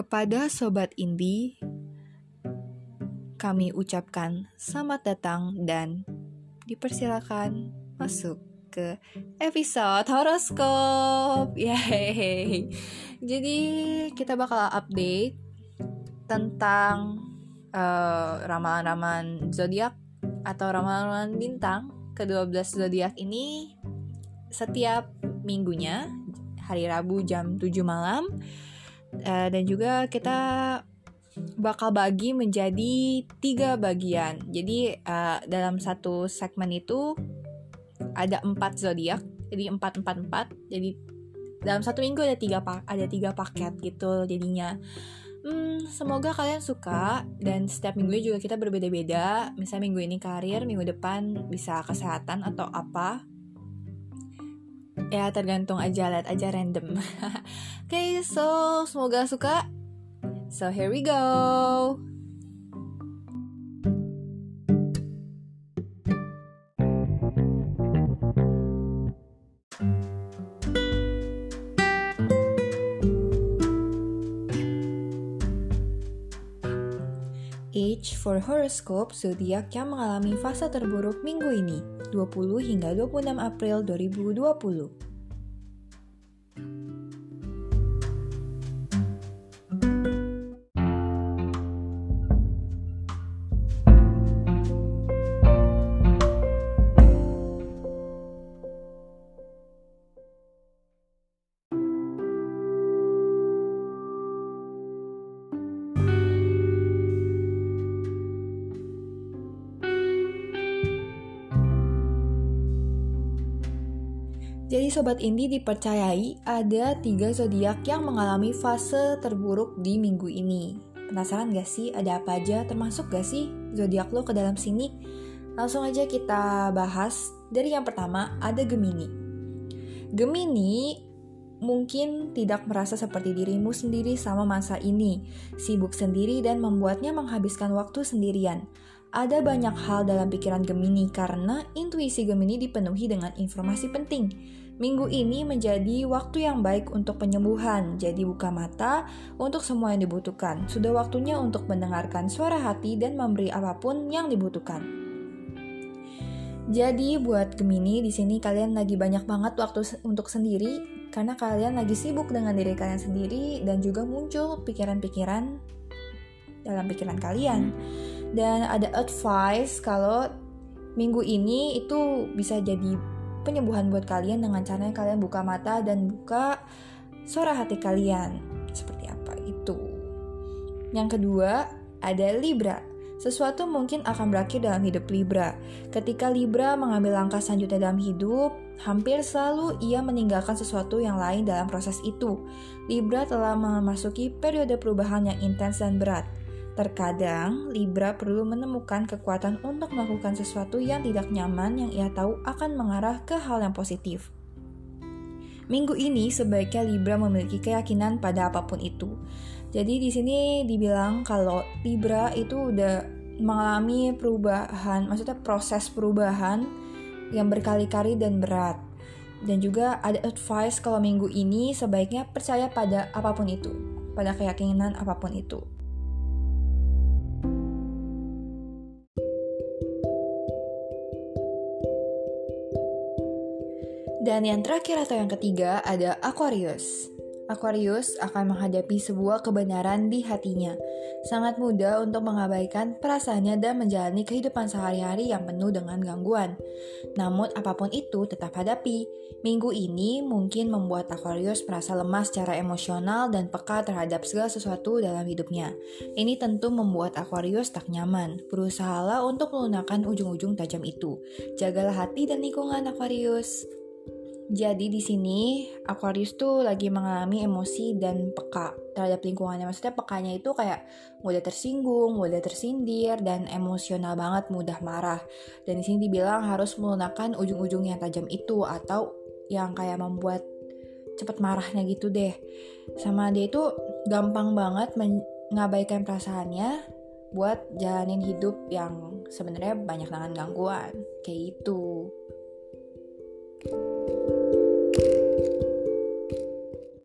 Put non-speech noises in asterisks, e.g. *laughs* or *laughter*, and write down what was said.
Kepada Sobat Indi, kami ucapkan selamat datang dan dipersilakan masuk ke episode horoskop. Yeay. Jadi kita bakal update tentang uh, ramalan-ramalan zodiak atau ramalan bintang ke-12 zodiak ini setiap minggunya hari Rabu jam 7 malam uh, dan juga kita bakal bagi menjadi tiga bagian. Jadi uh, dalam satu segmen itu ada empat zodiak, jadi empat empat empat. Jadi dalam satu minggu ada tiga pak ada tiga paket gitu jadinya. Hmm, semoga kalian suka dan setiap minggu juga kita berbeda-beda. Misalnya minggu ini karir, minggu depan bisa kesehatan atau apa ya tergantung aja lihat aja random. Oke *laughs* okay, so semoga suka. So here we go Age for horoscope zodiak yang mengalami fase terburuk minggu ini, 20 hingga 26 April 2020. Jadi Sobat Indi dipercayai ada tiga zodiak yang mengalami fase terburuk di minggu ini. Penasaran gak sih ada apa aja termasuk gak sih zodiak lo ke dalam sini? Langsung aja kita bahas. Dari yang pertama ada Gemini. Gemini mungkin tidak merasa seperti dirimu sendiri sama masa ini, sibuk sendiri dan membuatnya menghabiskan waktu sendirian. Ada banyak hal dalam pikiran Gemini karena intuisi Gemini dipenuhi dengan informasi penting. Minggu ini menjadi waktu yang baik untuk penyembuhan, jadi buka mata untuk semua yang dibutuhkan. Sudah waktunya untuk mendengarkan suara hati dan memberi apa pun yang dibutuhkan. Jadi buat Gemini di sini kalian lagi banyak banget waktu untuk sendiri karena kalian lagi sibuk dengan diri kalian sendiri dan juga muncul pikiran-pikiran dalam pikiran kalian. Dan ada advice kalau minggu ini itu bisa jadi penyembuhan buat kalian dengan caranya kalian buka mata dan buka suara hati kalian. Seperti apa itu? Yang kedua, ada Libra. Sesuatu mungkin akan berakhir dalam hidup Libra. Ketika Libra mengambil langkah selanjutnya dalam hidup, hampir selalu ia meninggalkan sesuatu yang lain dalam proses itu. Libra telah memasuki periode perubahan yang intens dan berat. Terkadang, Libra perlu menemukan kekuatan untuk melakukan sesuatu yang tidak nyaman yang ia tahu akan mengarah ke hal yang positif. Minggu ini sebaiknya Libra memiliki keyakinan pada apa pun itu. Jadi di sini dibilang kalau Libra itu udah mengalami perubahan, maksudnya proses perubahan yang berkali-kali dan berat. Dan juga ada advice kalau minggu ini sebaiknya percaya pada apa pun itu, pada keyakinan apa pun itu. Dan yang terakhir atau yang ketiga ada Aquarius. Aquarius akan menghadapi sebuah kebenaran di hatinya. Sangat mudah untuk mengabaikan perasaannya dan menjalani kehidupan sehari-hari yang penuh dengan gangguan. Namun apa pun itu tetap hadapi. Minggu ini mungkin membuat Aquarius merasa lemah secara emosional dan peka terhadap segala sesuatu dalam hidupnya. Ini tentu membuat Aquarius tak nyaman. Berusahalah untuk melunakkan ujung-ujung tajam itu. Jagalah hati dan lingkungan Aquarius. Jadi di sini Aquarius tuh lagi mengalami emosi dan peka terhadap lingkungannya. Maksudnya pekanya itu kayak mudah tersinggung, mudah tersindir, dan emosional banget, mudah marah. Dan di sini dibilang harus melunakkan ujung-ujung yang tajam itu atau yang kayak membuat cepet marahnya gitu deh. Sama dia itu gampang banget mengabaikan perasaannya buat jalanin hidup yang sebenarnya banyak dengan gangguan kayak itu.